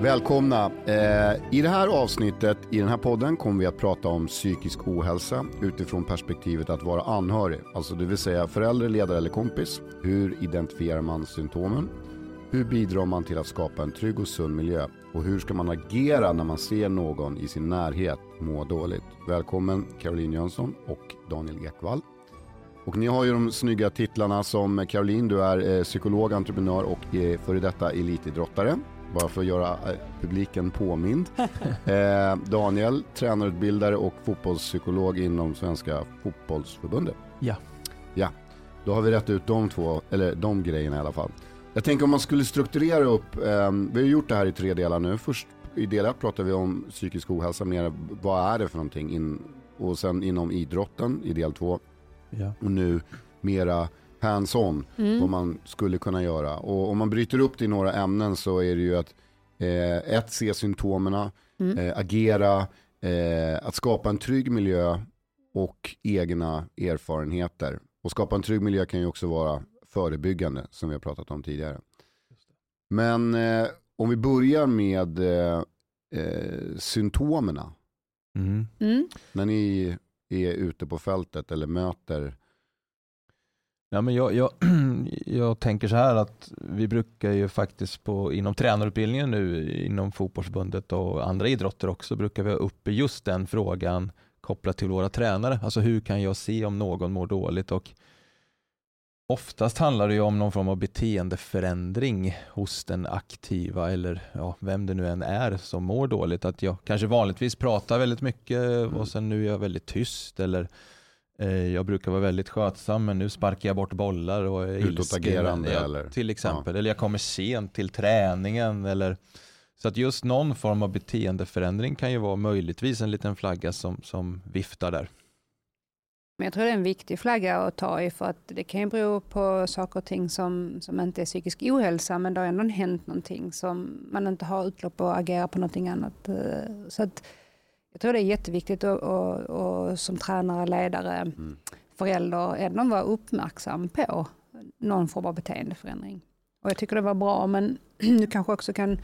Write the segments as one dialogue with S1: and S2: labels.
S1: Välkomna! Eh, I det här avsnittet i den här podden kommer vi att prata om psykisk ohälsa utifrån perspektivet att vara anhörig, alltså det vill säga förälder, ledare eller kompis. Hur identifierar man symptomen? Hur bidrar man till att skapa en trygg och sund miljö? Och hur ska man agera när man ser någon i sin närhet må dåligt? Välkommen Caroline Jönsson och Daniel Ekvall. Och ni har ju de snygga titlarna som Caroline, du är eh, psykolog, entreprenör och eh, före detta elitidrottare. Bara för att göra eh, publiken påmind. Eh, Daniel, tränarutbildare och fotbollspsykolog inom Svenska fotbollsförbundet.
S2: Ja.
S1: Ja, då har vi rätt ut de två, eller de grejerna i alla fall. Jag tänker om man skulle strukturera upp, eh, vi har gjort det här i tre delar nu. Först i del ett pratar vi om psykisk ohälsa, mer vad är det för någonting? In, och sen inom idrotten i del två.
S2: Ja.
S1: Och nu mera hands-on,
S3: Mm.
S1: vad man skulle kunna göra. Och om man bryter upp det i några ämnen så är det ju att eh, ett, se symptomerna,
S3: Mm.
S1: eh, agera, eh, att skapa en trygg miljö och egna erfarenheter. Och skapa en trygg miljö kan ju också vara förebyggande som vi har pratat om tidigare. Men eh, om vi börjar med eh, eh, symptomerna.
S2: Mm.
S3: Mm.
S1: När ni är ute på fältet eller möter
S2: Ja, men jag, jag, jag tänker så här att vi brukar ju faktiskt på, inom tränarutbildningen nu inom fotbollsförbundet och andra idrotter också brukar vi ha uppe just den frågan kopplat till våra tränare. Alltså hur kan jag se om någon mår dåligt och oftast handlar det ju om någon form av beteendeförändring hos den aktiva eller ja, vem det nu än är som mår dåligt. Att jag kanske vanligtvis pratar väldigt mycket och sen nu är jag väldigt tyst eller eh, jag brukar vara väldigt skötsam men nu sparkar jag bort bollar och är ilsken.
S1: Utåtagerande
S2: Ja,
S1: eller?
S2: Till exempel. Eller jag kommer sent till träningen. Eller, så att just någon form av beteendeförändring kan ju vara möjligtvis en liten flagga som, som viftar där.
S3: Men jag tror det är en viktig flagga att ta i för att det kan ju bero på saker och ting som, som inte är psykisk ohälsa men det har ändå hänt någonting som man inte har utlopp och agera på någonting annat. Eh, Så att jag tror det är jätteviktigt att, att, att som tränare, ledare,
S1: Mm.
S3: förälder ändå vara uppmärksam på någon form av beteendeförändring. Och jag tycker det var bra men du kanske också kan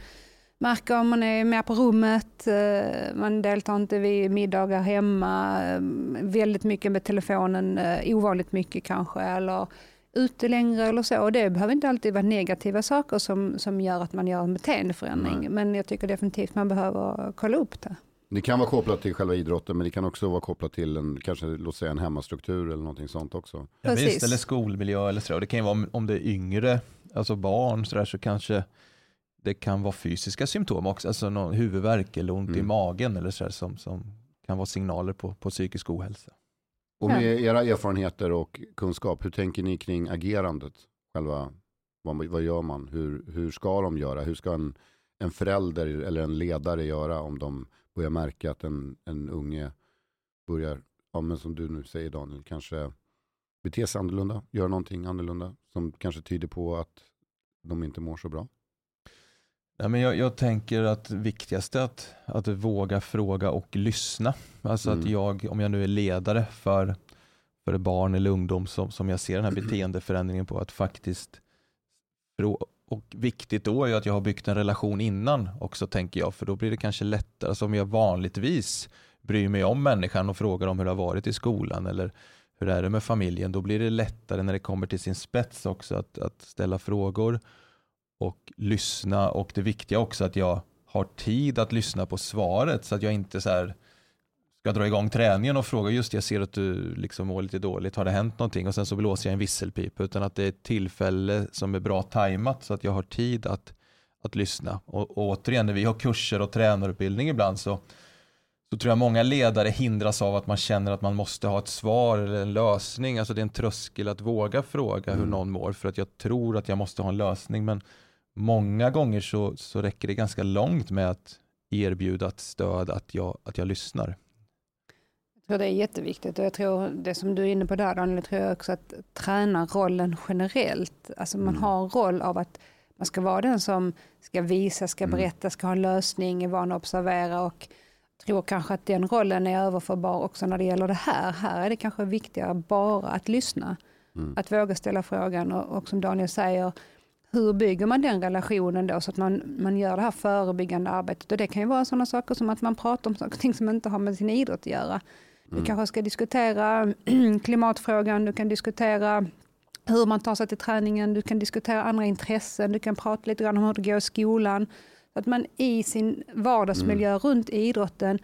S3: märka om man är mer på rummet, eh, man deltar inte vid middagar hemma, eh, väldigt mycket med telefonen, eh, ovanligt mycket kanske, eller ute längre eller så. Och det behöver inte alltid vara negativa saker som, som gör att man gör en beteendeförändring.
S1: Nej.
S3: Men jag tycker definitivt man behöver kolla upp det.
S1: Det kan vara kopplat till själva idrotten men det kan också vara kopplat till en, kanske låt säga en hemmastruktur eller någonting sånt också.
S2: Ja,
S3: Precis.
S2: visst, eller skolmiljö eller så. Det kan ju vara om, om det är yngre, alltså barn så, där, så kanske det kan vara fysiska symptom också, alltså någon huvudvärk eller ont i
S1: Mm.
S2: magen eller så där, som, som kan vara signaler på, på psykisk ohälsa.
S1: Och med era erfarenheter och kunskap, hur tänker ni kring agerandet? Själva, vad, vad gör man? Hur, hur ska de göra? Hur ska en, en förälder eller en ledare göra om de börjar märka att en, en unge börjar, ja men som du nu säger Daniel, kanske bete sig annorlunda, göra någonting annorlunda som kanske tyder på att de inte mår så bra?
S2: Ja, men jag, jag tänker att det viktigaste är att, att våga fråga och lyssna. Alltså att
S1: Mm.
S2: jag, om jag nu är ledare för, för barn eller ungdom som, som jag ser den här beteendeförändringen på, att faktiskt och viktigt då är ju att jag har byggt en relation innan också tänker jag, för då blir det kanske lättare. Alltså om jag vanligtvis bryr mig om människan och frågar om hur det har varit i skolan eller hur är det med familjen, då blir det lättare när det kommer till sin spets också att, att ställa frågor och lyssna och det viktiga också att jag har tid att lyssna på svaret så att jag inte så här ska dra igång träningen och fråga just jag ser att du liksom mår lite dåligt, har det hänt någonting? Och sen så blåser jag en visselpipa utan att det är ett tillfälle som är bra tajmat så att jag har tid att, att lyssna. Och, och återigen när vi har kurser och tränarutbildning ibland så, så tror jag många ledare hindras av att man känner att man måste ha ett svar eller en lösning. Alltså det är en tröskel att våga fråga hur
S1: Mm.
S2: någon mår för att jag tror att jag måste ha en lösning. Men många gånger så, så räcker det ganska långt med att erbjuda ett stöd, att jag, att jag lyssnar.
S3: Jag tror det är jätteviktigt och jag tror det som du är inne på där Daniel, jag tror också att träna rollen generellt. Alltså man
S1: Mm.
S3: har en roll av att man ska vara den som ska visa, ska
S1: Mm.
S3: berätta, ska ha en lösning, är van att observera och tror kanske att den rollen är överförbar också när det gäller det här. Här är det kanske viktigare bara att lyssna.
S1: Mm.
S3: Att våga ställa frågan och, och som Daniel säger, hur bygger man den relationen då så att man, man gör det här förebyggande arbetet? Och det kan ju vara sådana saker som att man pratar om saker och ting som inte har med sin idrott att göra. Du
S1: Mm.
S3: kanske ska diskutera klimatfrågan, du kan diskutera hur man tar sig till träningen, du kan diskutera andra intressen, du kan prata lite grann om hur det går i skolan. Så att man i sin vardagsmiljö
S1: Mm.
S3: runt idrotten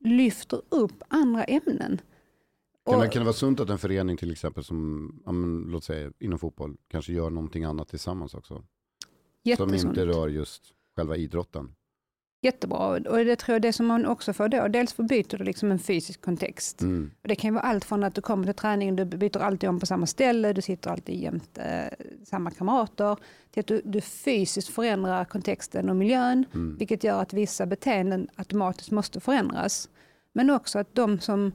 S3: lyfter upp andra ämnen.
S1: Kan, det, kan det vara sunt att en förening till exempel som, ja, men, låt säga inom fotboll, kanske gör någonting annat tillsammans också? Som
S3: Jättesunt.
S1: inte rör just själva idrotten.
S3: Jättebra. Och det tror jag det som man också får då, dels för byter du liksom en fysisk kontext.
S1: Mm.
S3: Och det kan ju vara allt från att du kommer till träningen, du byter alltid om på samma ställe, du sitter alltid jämte eh, samma kamrater, till att du, du fysiskt förändrar kontexten och miljön,
S1: Mm.
S3: vilket gör att vissa beteenden automatiskt måste förändras. Men också att de som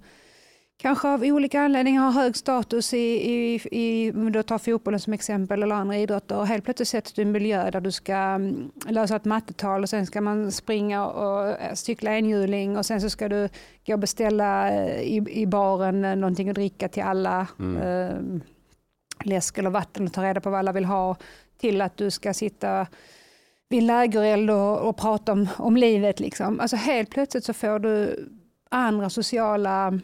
S3: kanske av olika anledningar har hög status i, i, i om du tar fotbollen som exempel eller andra idrotter och helt plötsligt sätts du i en miljö där du ska mm, lösa ett mattetal och sen ska man springa och eh, cykla enhjuling och sen så ska du gå och beställa eh, i, i baren eh, någonting att dricka till alla.
S1: Mm.
S3: Eh, läsk eller vatten och ta reda på vad alla vill ha till att du ska sitta vid lägereld och, och prata om, om livet. Liksom. Alltså helt plötsligt så får du andra sociala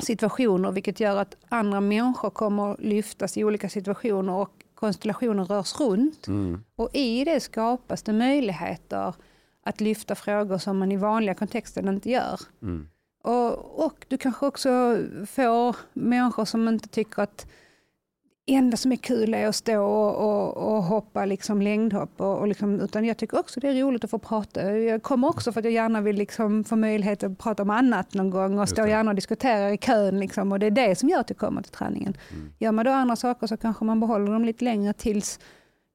S3: situationer vilket gör att andra människor kommer lyftas i olika situationer och konstellationer rörs runt.
S1: Mm.
S3: Och i det skapas det möjligheter att lyfta frågor som man i vanliga kontexten inte gör.
S1: Mm.
S3: Och, och du kanske också får människor som inte tycker att enda som är kul är att stå och, och, och hoppa liksom längdhopp. Och, och liksom, utan jag tycker också det är roligt att få prata. Jag kommer också för att jag gärna vill liksom få möjlighet att prata om annat någon gång och stå gärna och diskutera i kön. Liksom, och det är det som gör att jag kommer till träningen.
S1: Mm.
S3: Gör man då andra saker så kanske man behåller dem lite längre tills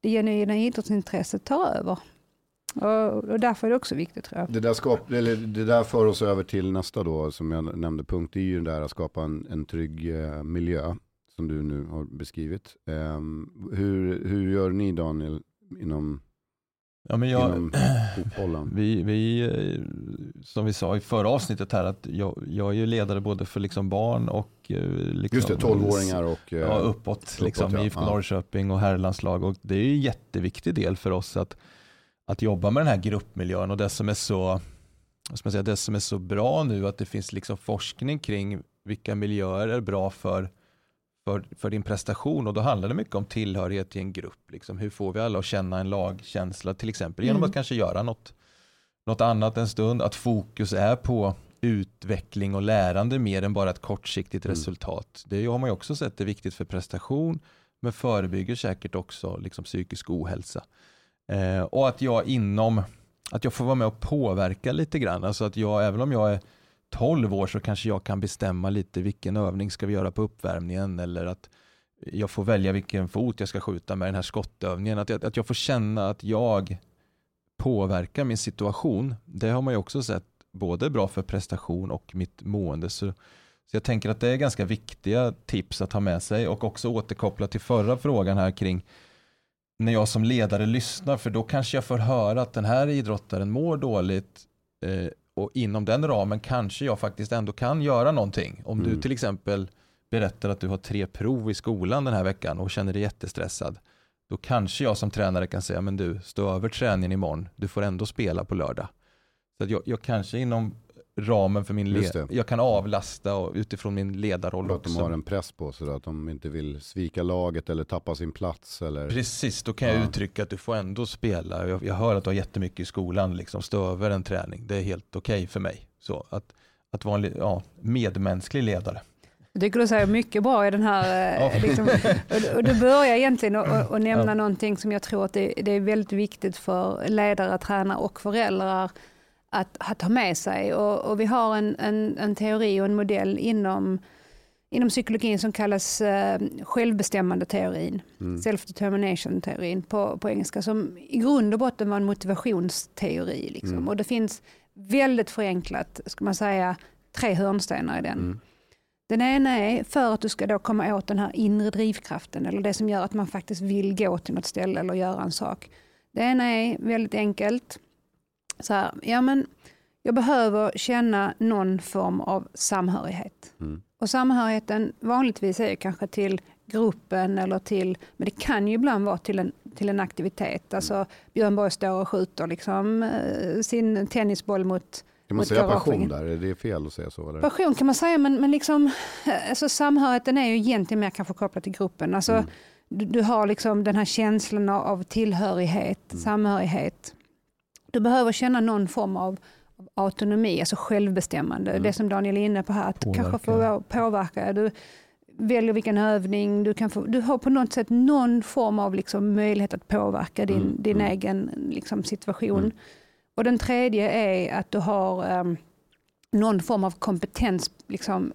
S3: det genuina idrottsintresset tar över. Och, och därför är det också viktigt tror jag.
S1: Det, där skap, eller, det där för oss över till nästa då, som jag nämnde punkt, det är ju det där att skapa en, en trygg eh, miljö, som du nu har beskrivit. Ehm, hur, hur gör ni Daniel inom,
S2: Ja, men jag, vi, vi, eh, som vi sa i förra avsnittet här, att jag, jag är ju ledare både för liksom barn och eh, liksom,
S1: Just det, 12-åringar och... eh,
S2: Ja, uppåt, liksom,
S1: ja.
S2: IFK. Norrköping och herrlandslag. Och det är ju en jätteviktig del för oss att, att jobba med den här gruppmiljön och det som är så, ska säga, det som är så bra nu att det finns liksom forskning kring vilka miljöer är bra för, för, för din prestation och då handlar det mycket om tillhörighet till en grupp. Liksom. Hur får vi alla att känna en lagkänsla till exempel genom
S3: Mm.
S2: att kanske göra något, något annat en stund, att fokus är på utveckling och lärande mer än bara ett kortsiktigt
S1: Mm.
S2: resultat. Det har man ju också sett är viktigt för prestation men förebygger säkert också liksom psykisk ohälsa. Eh, och att jag inom, att jag får vara med och påverka lite grann. Alltså att jag, även om jag är 12 år så kanske jag kan bestämma lite vilken övning ska vi göra på uppvärmningen eller att jag får välja vilken fot jag ska skjuta med den här skottövningen. Att jag, att jag får känna att jag påverkar min situation. Det har man ju också sett både bra för prestation och mitt mående. Så, så jag tänker att det är ganska viktiga tips att ha med sig och också återkoppla till förra frågan här kring när jag som ledare lyssnar för då kanske jag får höra att den här idrottaren mår dåligt eh, och inom den ramen kanske jag faktiskt ändå kan göra någonting. Om du
S1: Mm.
S2: till exempel berättar att du har tre prov i skolan den här veckan och känner dig jättestressad. Då kanske jag som tränare kan säga, men du, stå över träningen imorgon, du får ändå spela på lördag. Så jag, jag kanske inom ramen för min
S1: Just
S2: led,
S1: det.
S2: jag kan avlasta och utifrån min ledarroll
S1: För att de
S2: också.
S1: har en press på sig, att de inte vill svika laget eller tappa sin plats. Eller...
S2: Precis, då kan jag
S1: Ja.
S2: uttrycka att du får ändå spela. Jag, jag hör att du har jättemycket i skolan, liksom stå över en träning. Det är helt okej för mig. Så att, att vara en ja, medmänsklig ledare.
S3: Jag tycker du säger mycket bra i den här...
S2: Ja.
S3: eh, liksom, och, och du börjar egentligen att nämna
S2: Ja.
S3: någonting som jag tror att det, det är väldigt viktigt för ledare, tränare och föräldrar att, att ha med sig. Och, och vi har en, en, en teori och en modell inom, inom psykologin som kallas eh, självbestämmandeteorin,
S1: Mm.
S3: self-determination-teorin på, på engelska, som i grund och botten var en motivationsteori. Liksom.
S1: Mm.
S3: Och det finns väldigt förenklat, ska man säga, tre hörnstenar i den.
S1: Mm.
S3: Den ena är för att du ska då komma åt den här inre drivkraften eller det som gör att man faktiskt vill gå till något ställe eller göra en sak. Det ena är väldigt enkelt. Så här, ja men jag behöver känna någon form av samhörighet.
S1: Mm.
S3: Och samhörigheten vanligtvis är kanske till gruppen eller till, men det kan ju ibland vara till en, till en aktivitet. Alltså Björn Borg står och skjuter liksom, eh, sin tennisboll mot
S1: kan man säga passion där? Är det fel att säga så? Eller?
S3: Passion kan man säga, men, men liksom, eh, alltså, samhörigheten är ju egentligen mer kanske kopplad till gruppen. Alltså, mm. du, du, har liksom den här känslan av tillhörighet, mm. samhörighet. Du behöver känna någon form av autonomi, alltså självbestämmande. Mm. Det som Daniel är inne på här, att påverka. kanske få påverka. Du väljer vilken övning, du, kan få, du har på något sätt någon form av liksom möjlighet att påverka din, mm. din mm. egen liksom, situation. Mm. Och den tredje är att du har um, någon form av kompetensökning. Liksom,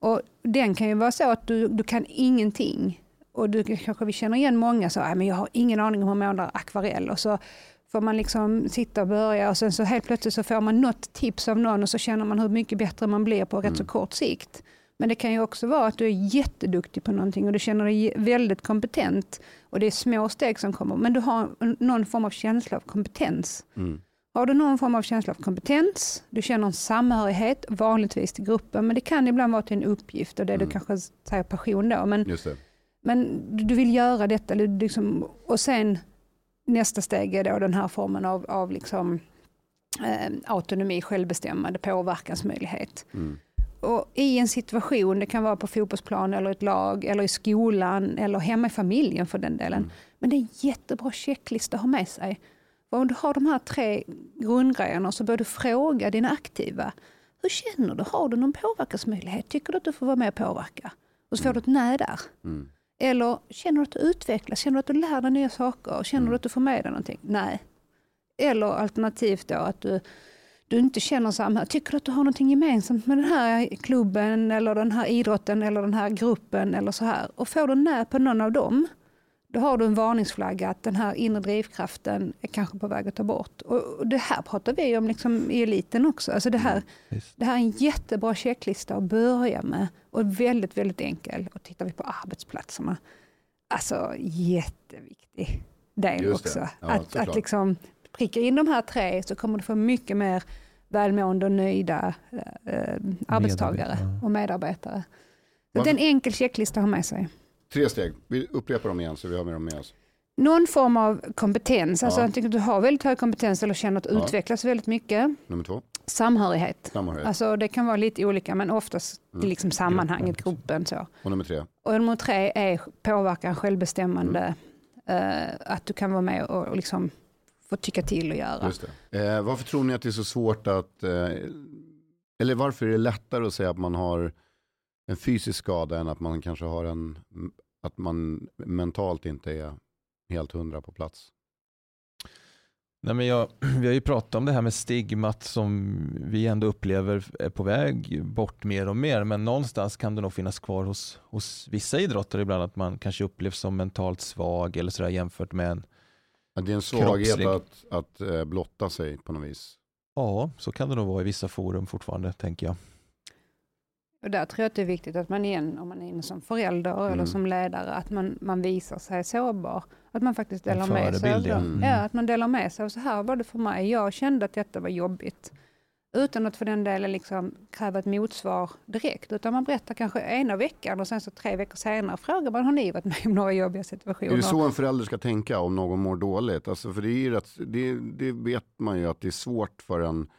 S3: och den kan ju vara så att du, du kan ingenting. Och du kanske vi känner igen många som men jag har ingen aning om hur man målar akvarell. Och så får man liksom sitta och börja och sen så helt plötsligt så får man något tips av någon och så känner man hur mycket bättre man blir på rätt så mm. kort sikt. Men det kan ju också vara att du är jätteduktig på någonting och du känner dig väldigt kompetent och det är små steg som kommer, men du har någon form av känsla av kompetens. Mm. Har du någon form av känsla av kompetens, du känner en samhörighet, vanligtvis till gruppen, men det kan ibland vara till en uppgift och det mm. du kanske säger passion då. Men, men du vill göra detta liksom, och sen nästa steg är då den här formen av, av liksom, eh, autonomi, självbestämmande, påverkansmöjlighet. Mm. Och I en situation, det kan vara på fotbollsplan eller ett lag eller i skolan eller hemma i familjen för den delen. Mm. Men det är en jättebra checklista att ha med sig. Och om du har de här tre grundgrejerna så bör du fråga dina aktiva. Hur känner du? Har du någon påverkansmöjlighet? Tycker du att du får vara med och påverka? Och så får mm. du ett nej där. Mm. Eller känner du att du utvecklas? Känner du att du lär dig nya saker? Känner mm. du att du får med dig någonting? Nej. Eller alternativt då att du du inte känner samma, tycker du att du har någonting gemensamt med den här klubben eller den här idrotten eller den här gruppen eller så här. Och får du när på någon av dem, då har du en varningsflagga att den här inre drivkraften är kanske på väg att ta bort. Och det här pratar vi om liksom i eliten också. Alltså det, här, mm, det här är en jättebra checklista att börja med och väldigt, väldigt enkel. Och tittar vi på arbetsplatserna, alltså jätteviktig del också. Ja, att, att liksom pricka in de här tre så kommer du få mycket mer välmående och nöjda eh, arbetstagare och medarbetare. Så det är en enkel checklista att ha med sig.
S1: Tre steg, vi upprepar dem igen så vi har med dem med oss.
S3: Någon form av kompetens, alltså ja. att du har väldigt hög kompetens eller känner att du ja. utvecklas väldigt mycket.
S1: Nummer två.
S3: Samhörighet.
S1: Samhörighet.
S3: Alltså det kan vara lite olika men oftast mm. det liksom sammanhanget, gruppen. Så.
S1: Och nummer tre?
S3: Och nummer tre är påverkan, självbestämmande. Mm. Uh, att du kan vara med och, och liksom få tycka till och göra.
S1: Just eh, varför tror ni att det är så svårt att, eh, eller varför är det lättare att säga att man har en fysisk skada än att man kanske har en, att man mentalt inte är helt hundra på plats?
S2: Nej, men jag, vi har ju pratat om det här med stigmat som vi ändå upplever är på väg bort mer och mer. Men någonstans kan det nog finnas kvar hos, hos vissa idrottare ibland att man kanske upplevs som mentalt svag eller sådär jämfört med en
S1: det är en svaghet att, att äh, blotta sig på något vis.
S2: Ja, så kan det nog vara i vissa forum fortfarande, tänker jag.
S3: Och där tror jag att det är viktigt att man igen, om man är inne som förälder mm. eller som ledare, att man, man visar sig sårbar. Att man faktiskt delar med sig. Av mm. Ja, att man delar med sig. Och så här var det för mig. Jag kände att detta var jobbigt. Utan att för den delen liksom kräva ett motsvar direkt. Utan man berättar kanske ena veckan och sen så tre veckor senare frågar man, har ni varit med om några jobbiga situationer?
S1: Är det så en förälder ska tänka om någon mår dåligt? Alltså för det, är rätt, det, det vet man ju att det är svårt för en,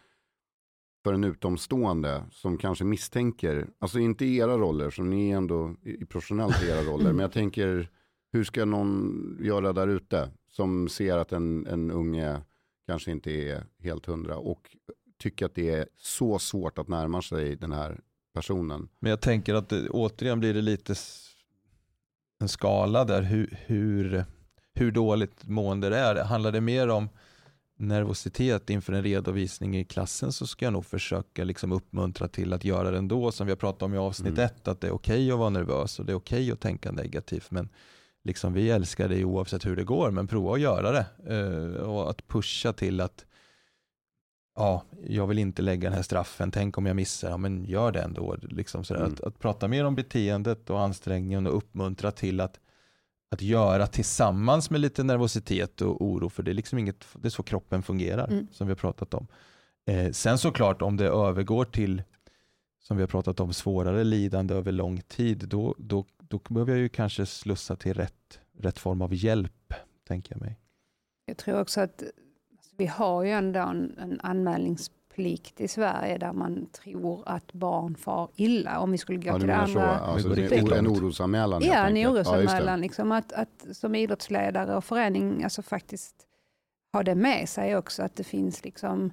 S1: för en utomstående som kanske misstänker, alltså inte i era roller, som ni är ändå i professionellt i era roller, men jag tänker hur ska någon göra där ute som ser att en, en unge kanske inte är helt hundra och tycker att det är så svårt att närma sig den här personen.
S2: Men jag tänker att det, återigen blir det lite en skala där hur, hur, hur dåligt mående det är. Handlar det mer om nervositet inför en redovisning i klassen så ska jag nog försöka liksom uppmuntra till att göra det ändå som vi har pratat om i avsnitt mm. ett att det är okej okay att vara nervös och det är okej okay att tänka negativt men liksom vi älskar det oavsett hur det går men prova att göra det uh, och att pusha till att ja, jag vill inte lägga den här straffen, tänk om jag missar, ja men gör det ändå. Liksom sådär. Mm. Att, att prata mer om beteendet och ansträngningen och uppmuntra till att, att göra tillsammans med lite nervositet och oro, för det är liksom inget, det är så kroppen fungerar, mm. som vi har pratat om. Eh, sen såklart om det övergår till som vi har pratat om, svårare lidande över lång tid, då, då, då behöver jag ju kanske slussa till rätt, rätt form av hjälp, tänker jag mig.
S3: Jag tror också att alltså, vi har ju ändå en, en anmälningsplikt i Sverige där man tror att barn far illa. Om vi skulle gå
S1: Ja,
S3: till det
S1: menar
S3: andra.
S1: så. Alltså, det är en orosanmälan
S3: Ja, en
S1: enkelt. Ja, det.
S3: orosanmälan. liksom, att, att som idrottsledare och förening alltså faktiskt ha det med sig också. Att det finns liksom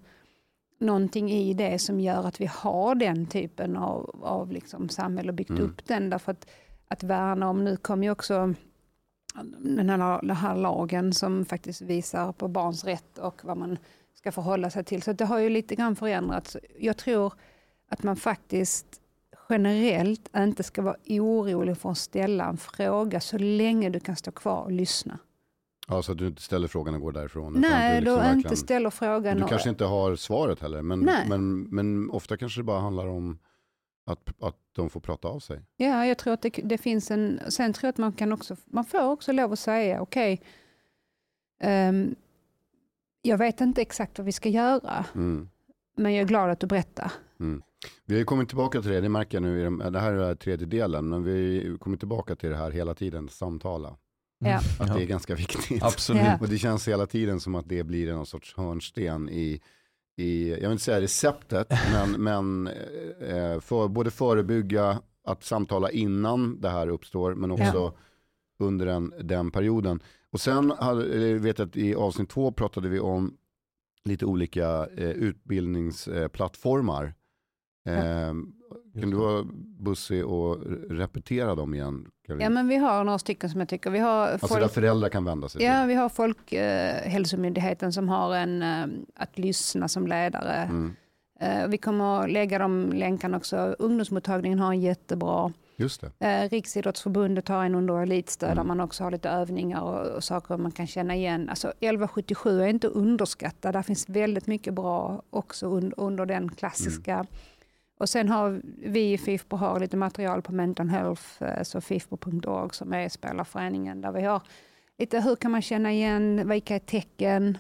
S3: någonting i det som gör att vi har den typen av, av liksom samhälle och byggt
S1: Mm.
S3: upp den. Därför att, att värna om, nu kommer ju också den här, den här lagen som faktiskt visar på barns rätt och vad man ska förhålla sig till. Så det har ju lite grann förändrats. Jag tror att man faktiskt generellt inte ska vara orolig för att ställa en fråga så länge du kan stå kvar och lyssna.
S1: Ja, så att du inte ställer frågan och går därifrån.
S3: Nej,
S1: du
S3: då
S1: liksom
S3: inte
S1: verkligen-
S3: ställer frågan.
S1: Du
S3: och-
S1: kanske inte har svaret heller, men,
S3: Nej.
S1: men, men ofta kanske det bara handlar om att, att de får prata av sig.
S3: Ja, jag tror att det, det finns en... Sen tror jag att man kan också... Man får också lov att säga, okej, ehm, jag vet inte exakt vad vi ska göra,
S1: Mm.
S3: men jag är glad att du berättar.
S1: Mm. Vi har ju kommit tillbaka till det, det märker jag nu, i de- det här är tredje delen, men vi kommer tillbaka till det här hela tiden, samtala.
S3: Ja.
S1: Att det är ganska viktigt.
S2: Absolut.
S1: Och det känns hela tiden som att det blir någon sorts hörnsten i, i jag vill inte säga receptet, men, men eh, för, både förebygga att samtala innan det här uppstår, men också under den, den perioden. Och sen hade, vet jag att i avsnitt två pratade vi om lite olika eh, utbildningsplattformar. Eh, kan du vara bussig och repetera dem igen?
S3: Ja, men vi har några stycken som jag tycker. Vi har
S1: alltså
S3: folk,
S1: där föräldrar kan vända sig
S3: ja,
S1: till.
S3: vi har Folkhälsomyndigheten som har en eh, att lyssna som ledare.
S1: Mm,
S3: Eh, Vi kommer att lägga de länkarna också. Ungdomsmottagningen har en jättebra.
S1: Just det.
S3: Eh, Riksidrottsförbundet har en under elitstöd
S1: Mm.
S3: där man också har lite övningar och, och saker man kan känna igen. Alltså 1177 är inte underskattad. Där finns väldigt mycket bra också un, under den klassiska.
S1: Mm.
S3: Och sen har vi i FIFPO har lite material på mental health, eh, så fifpo.org som är spelarföreningen där vi har lite hur kan man känna igen, vilka är tecken?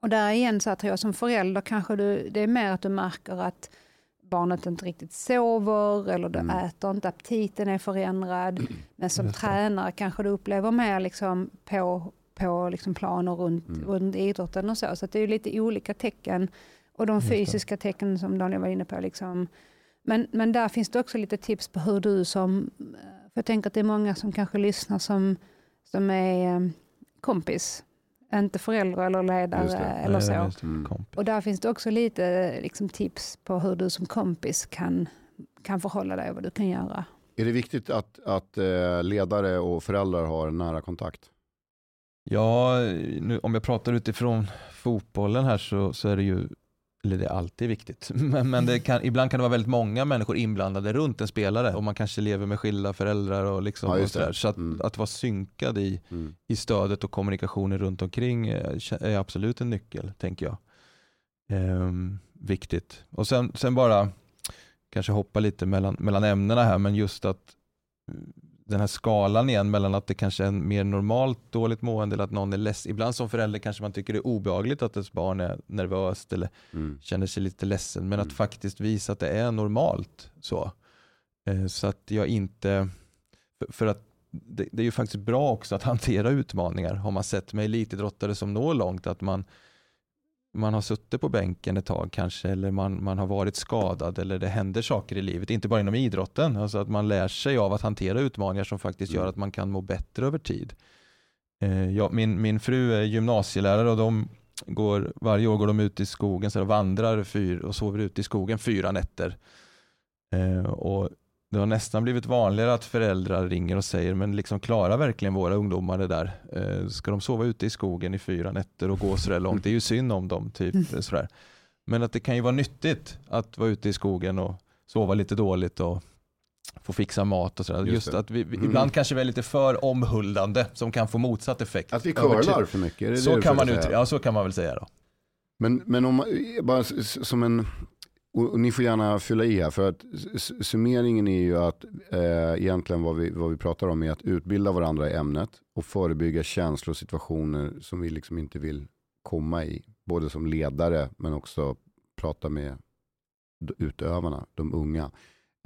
S3: Och där igen så tror jag som förälder kanske du, det är mer att du märker att barnet inte riktigt sover eller du
S1: Mm.
S3: äter inte, aptiten är förändrad. Men som
S2: Just det.
S3: tränare kanske du upplever mer liksom på, på liksom planer runt,
S1: Mm.
S3: runt idrotten och så. Så det är lite olika tecken. Och de
S2: Just det.
S3: fysiska tecken som Daniel var inne på. Liksom. Men, men där finns det också lite tips på hur du som, för jag tänker att det är många som kanske lyssnar som, som är eh, kompis, inte förälder eller ledare eller så.
S2: Det.
S1: Mm.
S3: Och där finns det också lite liksom, tips på hur du som kompis kan, kan förhålla dig och vad du kan göra.
S1: Är det viktigt att, att eh, ledare och föräldrar har nära kontakt?
S2: Ja, nu, om jag pratar utifrån fotbollen här så, så är det ju, eller det är alltid viktigt, men, men kan, ibland kan det vara väldigt många människor inblandade runt en spelare och man kanske lever med skilda föräldrar och, liksom
S1: Ja,
S2: och sådär. Så att,
S1: Mm.
S2: att vara synkad i,
S1: Mm.
S2: i stödet och kommunikationen runt omkring eh, är absolut en nyckel, tänker jag. Ehm, viktigt. Och sen, sen bara, kanske hoppa lite mellan, mellan ämnena här, men just att den här skalan igen mellan att det kanske är en mer normalt dåligt mående eller att någon är ledsen. Ibland som förälder kanske man tycker det är obehagligt att ens barn är nervöst eller
S1: Mm.
S2: känner sig lite ledsen, men
S1: Mm.
S2: att faktiskt visa att det är normalt. Så, Eh, så att jag inte, för, för att det, det är ju faktiskt bra också att hantera utmaningar. Har man sett med elitidrottare som når långt, att man, man har suttit på bänken ett tag kanske, eller man, man har varit skadad, eller det händer saker i livet, inte bara inom idrotten, alltså att man lär sig av att hantera utmaningar som faktiskt gör
S1: Mm.
S2: att man kan må bättre över tid. Eh, ja, min, min fru är gymnasielärare och de går, varje år går de ut i skogen så och vandrar fyr, och sover ute i skogen fyra nätter. Eh, och det har nästan blivit vanligare att föräldrar ringer och säger, men liksom klarar verkligen våra ungdomar det där? Eh, ska de sova ute i skogen i fyra nätter och gå sådär långt? Det är ju synd om dem. Typ,
S3: Mm.
S2: sådär. Men att det kan ju vara nyttigt att vara ute i skogen och sova lite dåligt och få fixa mat och sådär.
S1: Just
S2: Just, att vi, vi,
S1: Mm.
S2: ibland kanske vi är lite för omhuldande som kan få motsatt effekt.
S1: Att vi curlar för mycket?
S2: Så kan, man ut, ja, så kan man väl säga då.
S1: Men, men om man, bara som en, och och ni får gärna fylla i här, för att summeringen är ju att eh, egentligen vad vi, vad vi pratar om är att utbilda varandra i ämnet och förebygga känslor och situationer som vi liksom inte vill komma i. Både som ledare men också prata med utövarna, de unga.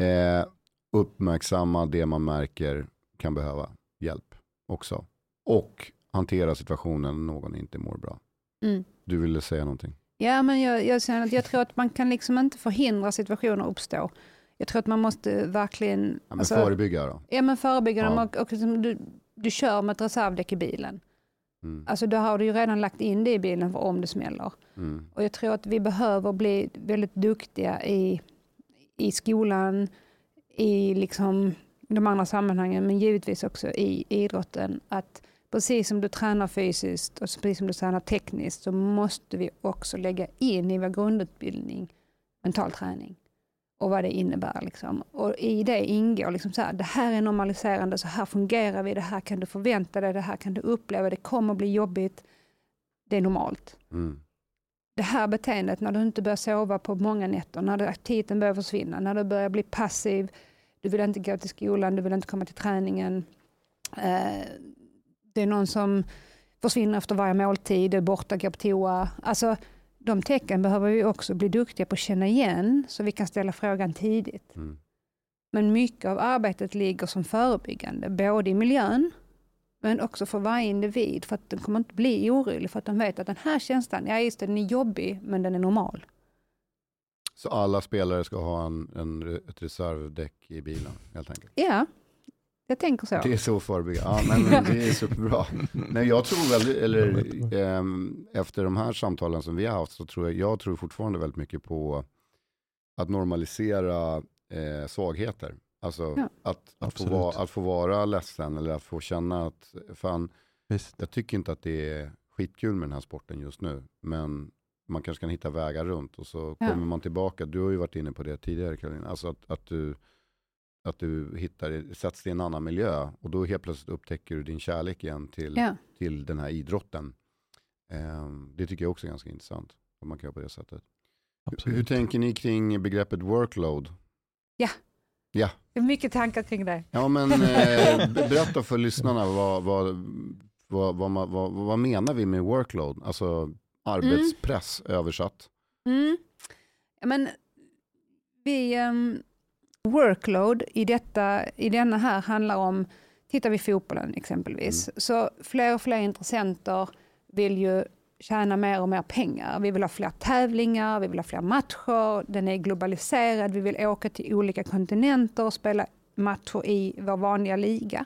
S1: Eh, uppmärksamma det man märker kan behöva hjälp också. Och hantera situationen när någon inte mår bra.
S3: Mm.
S1: Du ville säga någonting?
S3: Ja, men jag, jag, känner att jag tror att man kan liksom inte förhindra situationer uppstå. Jag tror att man måste verkligen...
S1: Ja, men
S3: alltså,
S1: förebygga då?
S3: Ja, men förebygga
S1: Ja.
S3: dem. Och, och liksom, du, du kör med ett reservdäck i bilen.
S1: Mm.
S3: Alltså då har du ju redan lagt in det i bilen för om det smäller.
S1: Mm.
S3: Och jag tror att vi behöver bli väldigt duktiga i, i skolan, i liksom de andra sammanhangen, men givetvis också i idrotten. Att precis som du tränar fysiskt och precis som du tränar tekniskt så måste vi också lägga in i vår grundutbildning mental träning och vad det innebär. Liksom. Och I det ingår liksom så här, det här är normaliserande, så här fungerar vi, det här kan du förvänta dig, det här kan du uppleva, det kommer bli jobbigt, det är normalt
S1: Mm.
S3: det här beteendet när du inte börjar sova på många nätter, när aptiten börjar försvinna, när du börjar bli passiv, du vill inte gå till skolan, du vill inte komma till träningen. Eh, det är någon som försvinner efter varje måltid, är borta, går på toa. Alltså, de tecken behöver vi också bli duktiga på att känna igen så vi kan ställa frågan tidigt.
S1: Mm.
S3: Men mycket av arbetet ligger som förebyggande, både i miljön men också för varje individ för att de kommer inte bli orolig för att de vet att den här känslan, ja just det, den är jobbig men den är normal.
S1: Så alla spelare ska ha en, en, ett reservdäck i bilen helt enkelt?
S3: Ja, jag tänker så.
S1: Det är så förebyggande. Ja, men, men det är superbra. Nej, jag tror väldigt, eller ehm, efter de här samtalen som vi har haft så tror jag, jag tror fortfarande väldigt mycket på att normalisera eh, svagheter. Alltså
S3: Ja.
S1: att, att, få vara, att få vara ledsen eller att få känna att fan,
S2: Visst.
S1: jag tycker inte att det är skitkul med den här sporten just nu. Men man kanske kan hitta vägar runt och så
S3: Ja.
S1: kommer man tillbaka. Du har ju varit inne på det tidigare Caroline. Alltså att, att du att du hittar, sätts i en annan miljö och då helt plötsligt upptäcker du din kärlek igen till,
S3: Ja.
S1: till den här idrotten. Ehm, det tycker jag också är ganska intressant. Om man kan göra på det sättet. Hur,
S2: Absolut.
S1: hur tänker ni kring begreppet workload?
S3: Ja.
S1: Ja,
S3: Det är mycket tankar kring det.
S1: ja men eh, berätta för lyssnarna vad, vad, vad, vad, vad, vad menar vi med workload? Alltså arbetspress översatt.
S3: Mm. Ja, men vi, ehm, workload i, detta, i denna här handlar om, tittar vi fotbollen exempelvis, så fler och fler intressenter vill ju tjäna mer och mer pengar. Vi vill ha fler tävlingar, vi vill ha fler matcher, den är globaliserad, vi vill åka till olika kontinenter och spela matcher i vår vanliga liga.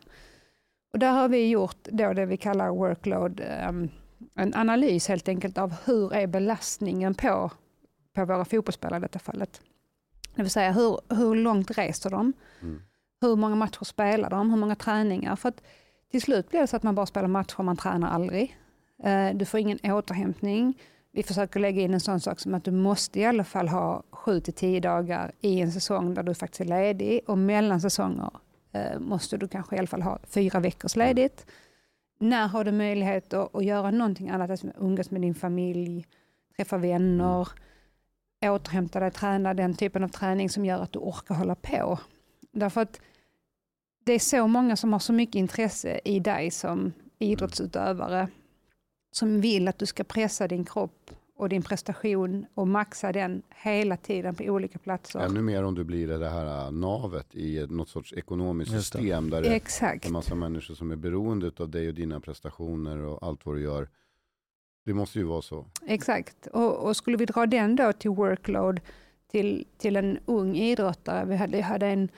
S3: Och där har vi gjort då det vi kallar workload, ehm, en analys helt enkelt av hur är belastningen på, på våra fotbollsspelare i detta fallet. Det vill säga hur, hur långt reser de?
S1: Mm.
S3: Hur många matcher spelar de? Hur många träningar? För att till slut blir det så att man bara spelar matcher man tränar aldrig. Eh, Du får ingen återhämtning. Vi försöker lägga in en sån sak som att du måste i alla fall ha 7 till 10 dagar i en säsong där du faktiskt är ledig och mellan säsonger eh, måste du kanske i alla fall ha fyra veckors ledigt. När har du möjlighet att, att göra någonting annat, alltså umgås med din familj, träffa vänner, återhämta dig, träna den typen av träning som gör att du orkar hålla på. Därför att det är så många som har så mycket intresse i dig som idrottsutövare som vill att du ska pressa din kropp och din prestation och maxa den hela tiden på olika platser.
S1: Ännu mer om du blir det här äh, navet i något sorts ekonomiskt system där det är
S3: Exakt.
S1: en massa människor som är beroende av dig och dina prestationer och allt vad du gör. Det måste ju vara så.
S3: Exakt. Och, och skulle vi dra den då till workload till, till en ung idrottare. Vi hade, hade en,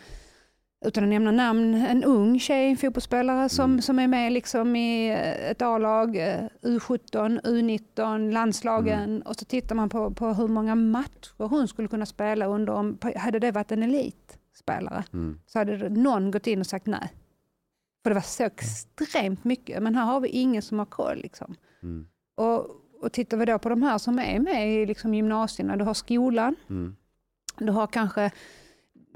S3: utan att nämna namn, en ung tjej, en fotbollsspelare som,
S1: Mm.
S3: som är med liksom i eh, ett A-lag, eh, U17, U19, landslagen. Och så tittar man på, på hur många matcher hon skulle kunna spela under, om, hade det varit en elitspelare
S1: Mm.
S3: så hade någon gått in och sagt nej. För det var så extremt mycket, men här har vi ingen som har koll. Liksom.
S1: Mm.
S3: Och, och tittar vi då på de här som är med i liksom gymnasierna, du har skolan,
S1: Mm.
S3: du har kanske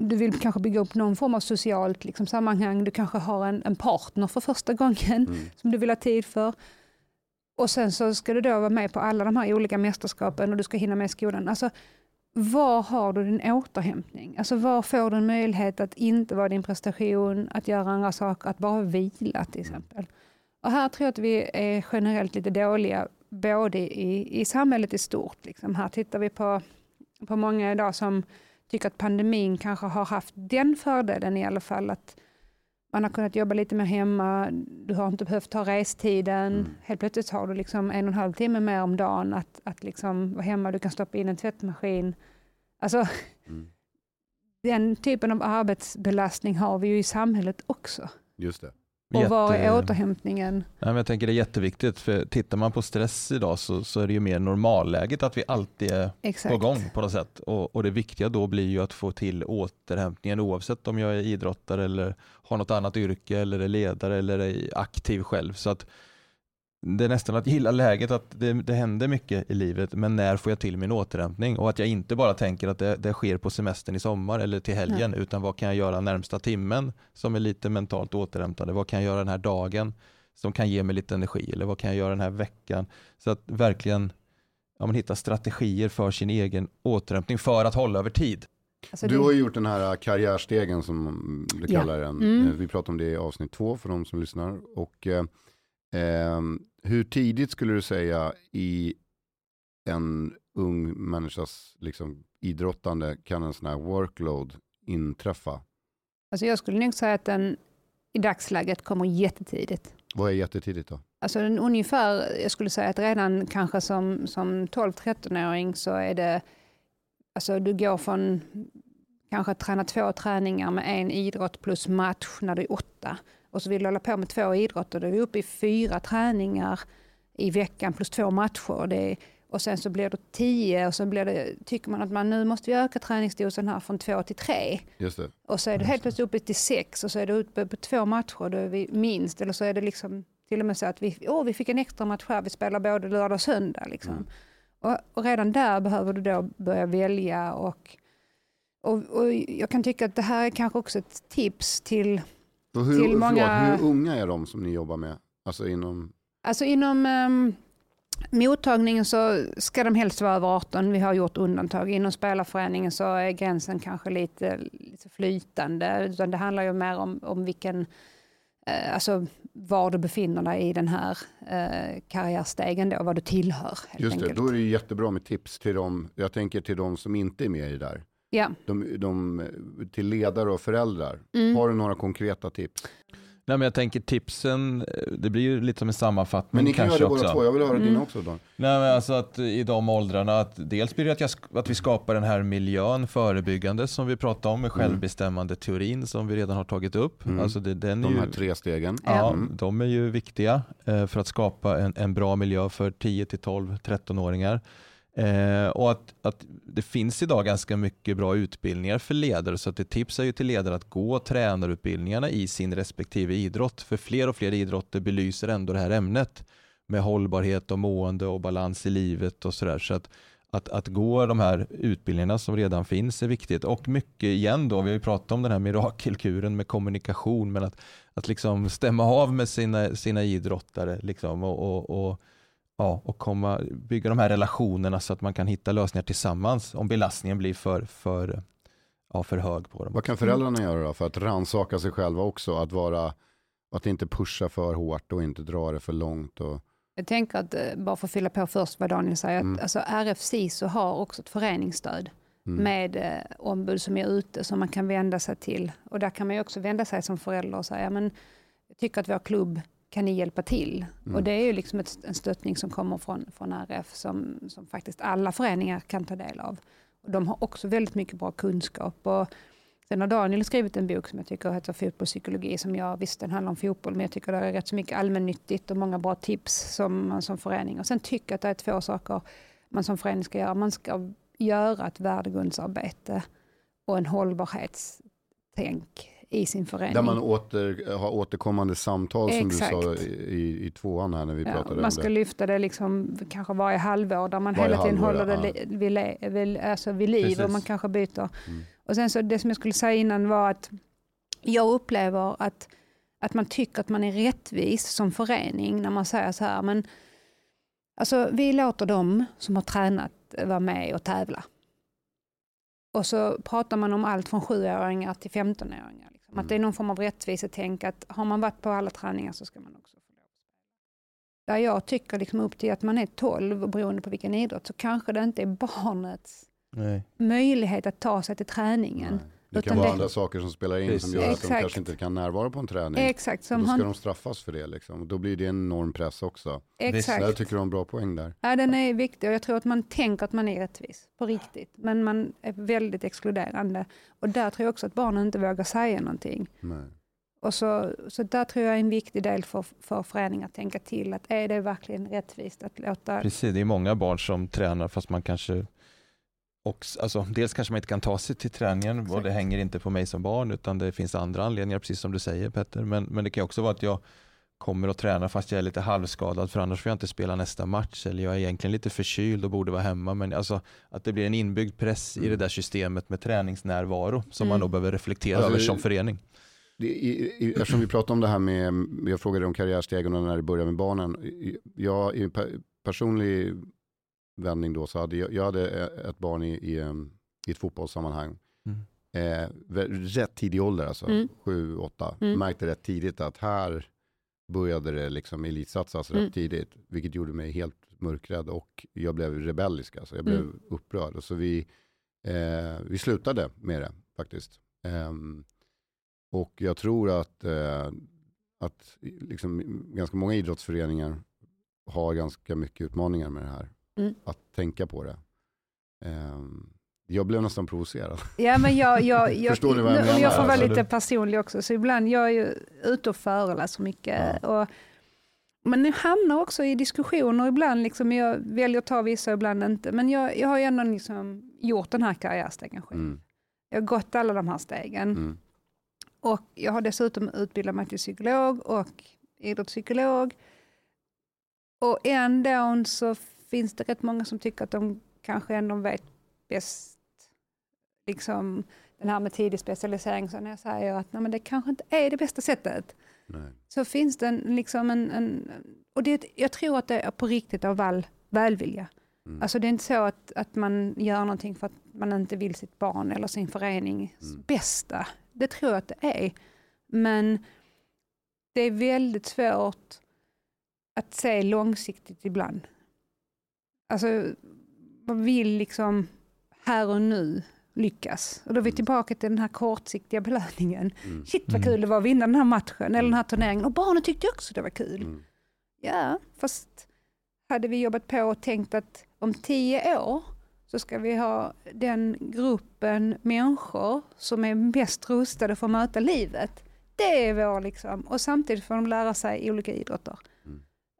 S3: du vill kanske bygga upp någon form av socialt liksom, sammanhang, du kanske har en, en partner för första gången
S1: Mm.
S3: som du vill ha tid för. Och sen så ska du då vara med på alla de här olika mästerskapen och du ska hinna med skolan. Alltså, var har du din återhämtning? Alltså var får du en möjlighet att inte vara din prestation, att göra andra saker, att bara vila till exempel. Och här tror jag att vi är generellt lite dåliga, både i, i samhället i stort. Liksom. Här tittar vi på, på många idag som tycker att pandemin kanske har haft den fördelen i alla fall att man har kunnat jobba lite mer hemma, du har inte behövt ta restiden. Mm. Helt plötsligt har du liksom en och en halv timme mer om dagen att, att liksom vara hemma, du kan stoppa in en tvättmaskin. Alltså, mm. Den typen av arbetsbelastning har vi ju i samhället också.
S1: Just det.
S3: Och Jätte... var är återhämtningen?
S2: Nej, men jag tänker det är jätteviktigt, för tittar man på stress idag så, så är det ju mer normalläget att vi alltid är Exakt. på gång på något sätt. Och, och, det viktiga då blir ju att få till återhämtningen oavsett om jag är idrottare eller har något annat yrke eller är ledare eller är aktiv själv. Så att det är nästan att gilla läget att det, det händer mycket i livet men när får jag till min återhämtning och att jag inte bara tänker att det, det sker på semestern i sommar eller till helgen Nej. utan vad kan jag göra närmsta timmen som är lite mentalt återhämtande, vad kan jag göra den här dagen som kan ge mig lite energi eller vad kan jag göra den här veckan så att verkligen ja, man hitta strategier för sin egen återhämtning för att hålla över tid.
S1: Alltså du har ju gjort den här karriärstegen som du kallar ja. den. Mm. Vi pratade om det i avsnitt två för de som lyssnar. Och, eh, hur tidigt skulle du säga i en ung människas liksom, idrottande kan en sån här workload inträffa?
S3: Alltså jag skulle nog säga att den i dagsläget kommer jättetidigt.
S1: Vad är jättetidigt då?
S3: Alltså den, ungefär, jag skulle säga att redan kanske som, som 12-13-åring så är det, alltså du går från kanske träna två träningar med en idrott plus match när du är åtta och så vill du hålla på med två idrotter, då är vi uppe i fyra träningar i veckan plus två matcher. Det, och sen så blir det tio och så blir det, tycker man att man nu måste vi öka träningsdosen här från två till tre.
S1: Just det.
S3: Och så är det helt plötsligt uppe till sex och så är det uppe på två matcher, då är vi minst. Eller så är det liksom till och med så att vi, åh, vi fick en extra match här, vi spelar både lördag och söndag. Liksom. Mm. Och, och, redan där behöver du då börja välja och, och, och jag kan tycka att det här är kanske också ett tips till
S1: och hur, till många... Förlåt, hur unga är de som ni jobbar med? Alltså inom...
S3: Alltså inom um, mottagningen så ska de helst vara över 18. Vi har gjort undantag. Inom spelarföreningen så är gränsen kanske lite, lite flytande. Utan det handlar ju mer om, om vilken, eh, alltså var du befinner dig i den här eh, karriärstegen då, vad du tillhör.
S1: Just det, enkelt. då är det jättebra med tips till dem, jag tänker till de som inte är med i det där.
S3: Ja.
S1: De, de, till ledare och föräldrar. Mm. Har du några konkreta tips?
S2: Nej, men jag tänker tipsen, det blir ju lite som en sammanfattning. Men
S1: ni kan
S2: göra
S1: det båda två, jag vill höra mm. dina också. Då.
S2: Nej, men alltså att i de åldrarna, att dels blir det att, jag, att vi skapar den här miljön förebyggande som vi pratade om med mm. självbestämmande teorin som vi redan har tagit upp. Mm. Alltså det, den
S1: de
S2: här
S1: ju, tre stegen.
S2: Ja, mm. de är ju viktiga eh, för att skapa en, en bra miljö för 10 till 12, 13-åringar. Eh, och att, att det finns idag ganska mycket bra utbildningar för ledare så att det tipsar ju till ledare att gå tränarutbildningarna i sin respektive idrott. För fler och fler idrotter belyser ändå det här ämnet med hållbarhet och mående och balans i livet och sådär. Så att, att, att gå de här utbildningarna som redan finns är viktigt och mycket igen då, vi har ju pratat om den här mirakelkuren med kommunikation men att, att liksom stämma av med sina, sina idrottare liksom och, och, och ja, och komma, bygga de här relationerna så att man kan hitta lösningar tillsammans om belastningen blir för, för, ja, för hög på dem.
S1: Vad kan föräldrarna göra då för att ransaka sig själva också? Att, vara, att inte pusha för hårt och inte dra det för långt? Och...
S3: Jag tänker att, eh, bara för att fylla på först vad Daniel säger, mm. att alltså RFC har också ett föreningsstöd mm. med eh, ombud som är ute som man kan vända sig till. Och där kan man också vända sig som förälder och säga, men jag tycker att vår klubb kan ni hjälpa till? Mm. Och det är ju liksom ett, en stöttning som kommer från, från RF som, som faktiskt alla föreningar kan ta del av. Och de har också väldigt mycket bra kunskap. Och sen har Daniel skrivit en bok som jag tycker heter Fotbollspsykologi, som jag visst den handlar om fotboll, men jag tycker det är rätt så mycket allmännyttigt och många bra tips som man som förening. Och sen tycker jag att det är två saker man som förening ska göra. Man ska göra ett värdegrundsarbete och en hållbarhetstänk i sin förening.
S1: Där man åter, har återkommande samtal
S3: Exakt.
S1: som du sa i, i tvåan här när vi
S3: ja,
S1: pratade om det.
S3: Man ska lyfta det liksom, kanske varje halvår där man varje hela tiden halvår, håller det ja. vid, vid, alltså vid liv Precis. och man kanske byter. Mm. Och sen så det som jag skulle säga innan var att jag upplever att, att man tycker att man är rättvis som förening när man säger så här, men alltså, vi låter dem som har tränat vara med och tävla. Och så pratar man om allt från sjuåringar till 15-åringar. Liksom. Mm. Att det är någon form av rättvisetänk att har man varit på alla träningar så ska man också få lov. Där jag tycker liksom upp till att man är 12, och beroende på vilken idrott, så kanske det inte är barnets
S2: Nej.
S3: möjlighet att ta sig till träningen.
S1: Nej. Det kan vara
S3: det-
S1: andra saker som spelar in som
S2: Precis.
S1: gör att de
S3: Exakt.
S1: kanske inte kan närvara på en träning.
S3: Exakt, som
S1: då ska
S3: han,
S1: de straffas för det. Liksom. Och Då blir det en enorm press också.
S3: exakt.
S1: Jag tycker du har en bra poäng där.
S3: Ja, den är viktig och jag tror att man tänker att man är rättvis på riktigt. Men man är väldigt exkluderande. Och där tror jag också att barnen inte vågar säga någonting.
S1: Nej.
S3: Och så, så där tror jag är en viktig del för, för föreningar att tänka till. Att är det verkligen rättvist att låta...
S2: Precis, det är många barn som tränar fast man kanske också, alltså, dels kanske man inte kan ta sig till träningen och
S3: Exakt.
S2: det hänger inte på mig som barn utan det finns andra anledningar precis som du säger Petter. Men, men det kan också vara att jag kommer att träna fast jag är lite halvskadad för annars får jag inte spela nästa match eller jag är egentligen lite förkyld och borde vara hemma. Men alltså att det blir en inbyggd press i det där systemet med träningsnärvaro som man
S3: Mm.
S2: nog behöver reflektera
S1: Alltså,
S2: över som förening.
S1: Det, i, i, eftersom vi pratade om det här med, jag frågade om karriärstegen och när det började med barnen. Jag, per, personlig vändning då så hade jag, jag hade ett barn i, i, em, i ett fotbollssammanhang.
S2: Mm.
S1: Eh, rätt tidig ålder alltså,
S3: Mm.
S1: sju, åtta.
S3: Mm.
S1: Märkte rätt tidigt att här började det liksom elitsatsas
S3: Mm.
S1: rätt tidigt. Vilket gjorde mig helt mörkrädd och jag blev rebellisk. Alltså. Jag blev
S3: Mm.
S1: upprörd. Och så vi, eh, vi slutade med det faktiskt. Ehm, och jag tror att, eh, att liksom, ganska många idrottsföreningar har ganska mycket utmaningar med det här.
S3: Mm.
S1: Att tänka på det. Ehm, jag blev nästan provocerad.
S3: Ja, men jag, jag, jag,
S1: Förstår ni vad jag
S3: nu-
S1: menar?
S3: Jag får vara
S2: Alltså,
S3: lite personlig också, så ibland, jag är ju ute och föreläser mycket. Och, men jag hamnar också i diskussioner ibland, liksom, jag väljer att ta vissa, ibland inte. Men jag, jag har ju ändå liksom gjort den här karriärstegen själv.
S1: Mm,
S3: Jag har gått alla de här stegen.
S1: mm,
S3: Och jag har dessutom utbildat mig till psykolog och idrottspsykolog. Och ändå så finns det rätt många som tycker att de kanske ändå vet bäst. Liksom den här med tidig specialisering, så när jag säger att nej, men det kanske inte är det bästa sättet,
S1: nej.
S3: så finns det en, liksom en, en och det, jag tror att det är på riktigt av all välvilja.
S1: Mm.
S3: Alltså det är inte så att, att man gör någonting för att man inte vill sitt barn eller sin förenings
S1: Mm.
S3: bästa. Det tror jag att det är. Men det är väldigt svårt att se långsiktigt ibland. Alltså man vill liksom här och nu lyckas. Och då är vi
S1: Mm.
S3: tillbaka till den här kortsiktiga belöningen.
S1: Mm,
S3: Shit vad
S2: Mm.
S3: kul det var att vinna den här matchen eller den här turneringen. Och barnen tyckte också det var kul.
S1: mm,
S3: Ja, fast hade vi jobbat på och tänkt att om tio år så ska vi ha den gruppen människor som är bäst rustade för att möta livet. Det är vår liksom, och samtidigt får de lära sig olika idrotter.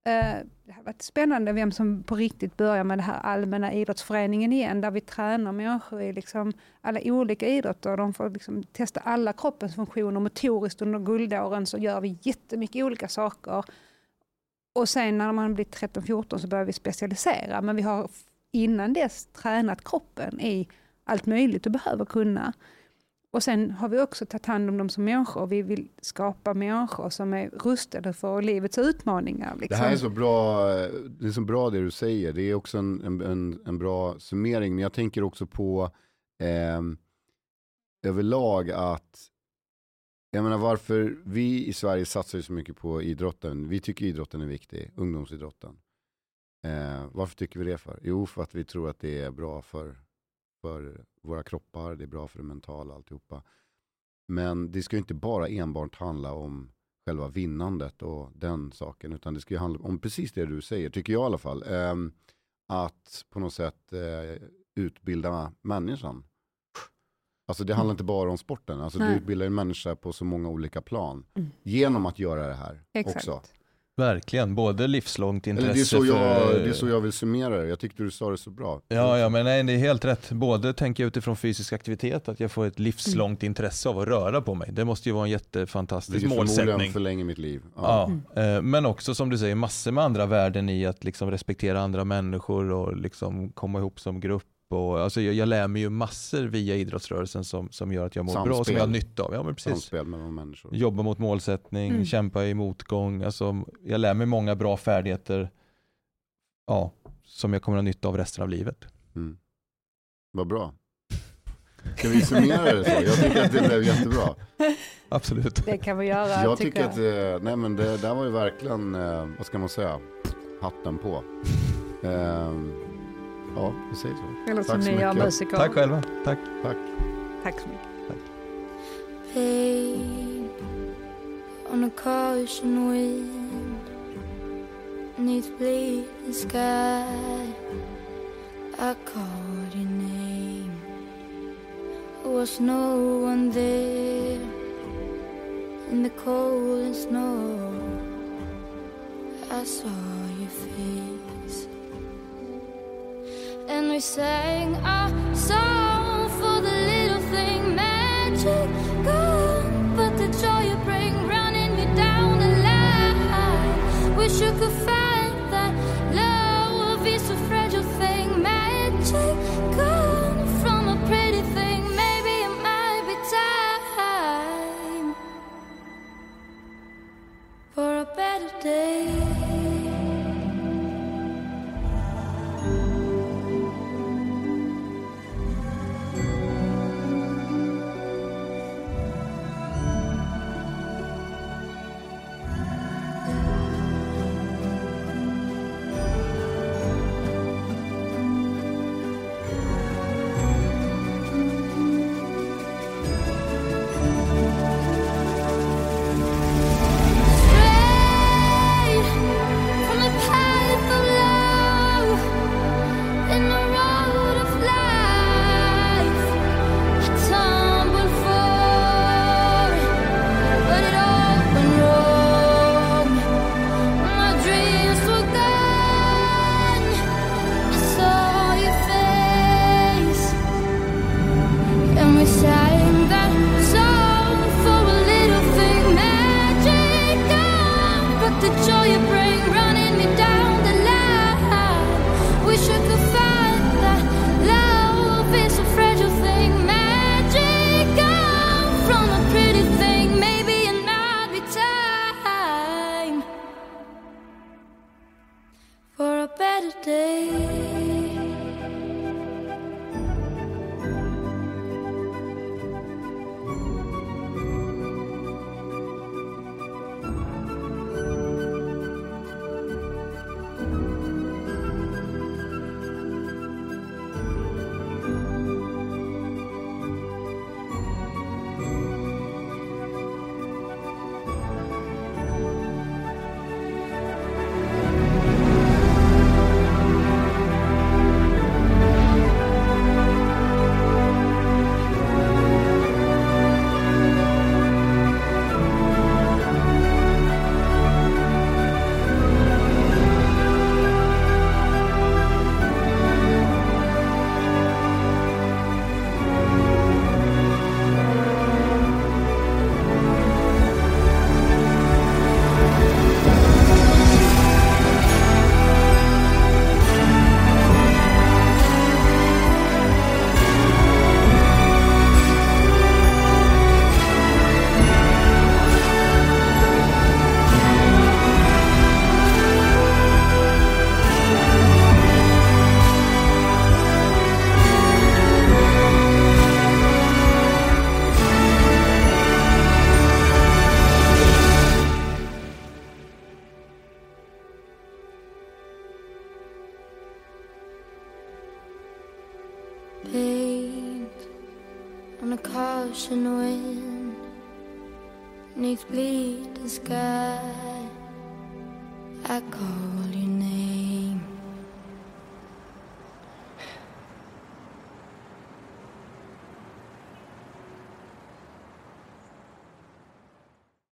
S3: Eh, det har varit spännande vem som på riktigt börjar med det här allmänna idrottsföreningen igen, där vi tränar människor i liksom alla olika idrotter. De får liksom testa alla kroppens funktioner motoriskt under guldåren så gör vi jättemycket olika saker. Och sen när man blir 13-14 så börjar vi specialisera, men vi har innan dess tränat kroppen i allt möjligt du behöver kunna. Och sen har vi också tagit hand om dem som människor. Vi vill skapa människor som är rustade för livets utmaningar.
S1: Det
S3: Liksom.
S1: här är så bra, det är så bra det du säger. Det är också en, en, en, bra summering. Men jag tänker också på eh, överlag att, jag menar varför vi i Sverige satsar så mycket på idrotten. Vi tycker idrotten är viktig, ungdomsidrotten. Eh, varför tycker vi det för? Jo, för att vi tror att det är bra för, för våra kroppar, det är bra för det mentala alltihopa. Men det ska ju inte bara enbart handla om själva vinnandet och den saken. Utan det ska ju handla om precis det du säger, tycker jag i alla fall. Ehm, att på något sätt eh, utbilda människan. Alltså det handlar inte bara om sporten. Alltså du utbildar en människa på så många olika plan.
S3: Mm.
S1: Genom att göra det här
S3: Exakt.
S1: också.
S2: Verkligen, både livslångt
S1: Eller
S2: intresse
S1: det, är så jag,
S2: för...
S1: det är så jag vill summera det. Jag tyckte du sa det så bra.
S2: Ja, ja, men nej, det är helt rätt. Både tänker jag utifrån fysisk aktivitet, att jag får ett livslångt intresse av att röra på mig. Det måste ju vara en jättefantastisk
S1: Vilket förmodligen
S2: målsättning.
S1: förlänger mitt liv. Ja.
S2: Ja, eh, men också som du säger massor med andra värden i att liksom respektera andra människor och liksom komma ihop som grupp. Och, alltså jag, jag lär mig ju massor via idrottsrörelsen som, som gör att jag mår bra och som
S1: Samspel.
S2: jag har nytta av. Ja, men precis.
S1: Samspel mellan människor.
S2: Jobba mot målsättning,
S3: Mm.
S2: kämpa i motgång. Alltså, jag lär mig många bra färdigheter ja, som jag kommer att ha nytta av resten av livet.
S1: Mm. Vad bra. Ska vi summera det så? Jag tycker att det blev jättebra.
S2: Absolut.
S3: Det kan vi göra.
S1: Jag tycker att eh, nej men det där var ju verkligen, eh, vad ska man säga, hatten på. Ja, vi säger så.
S3: Det låter som
S1: så
S3: ni gör
S1: mycket.
S3: musiker.
S2: Tack själva. Tack.
S1: Tack.
S3: Tack så mycket.
S4: pain on a caution wind neath bleeding sky. I called your name. There was no one there in the cold and snow. I saw and we sang our song for the little thing magic gone, but the joy you bring running me down the line. Wish you could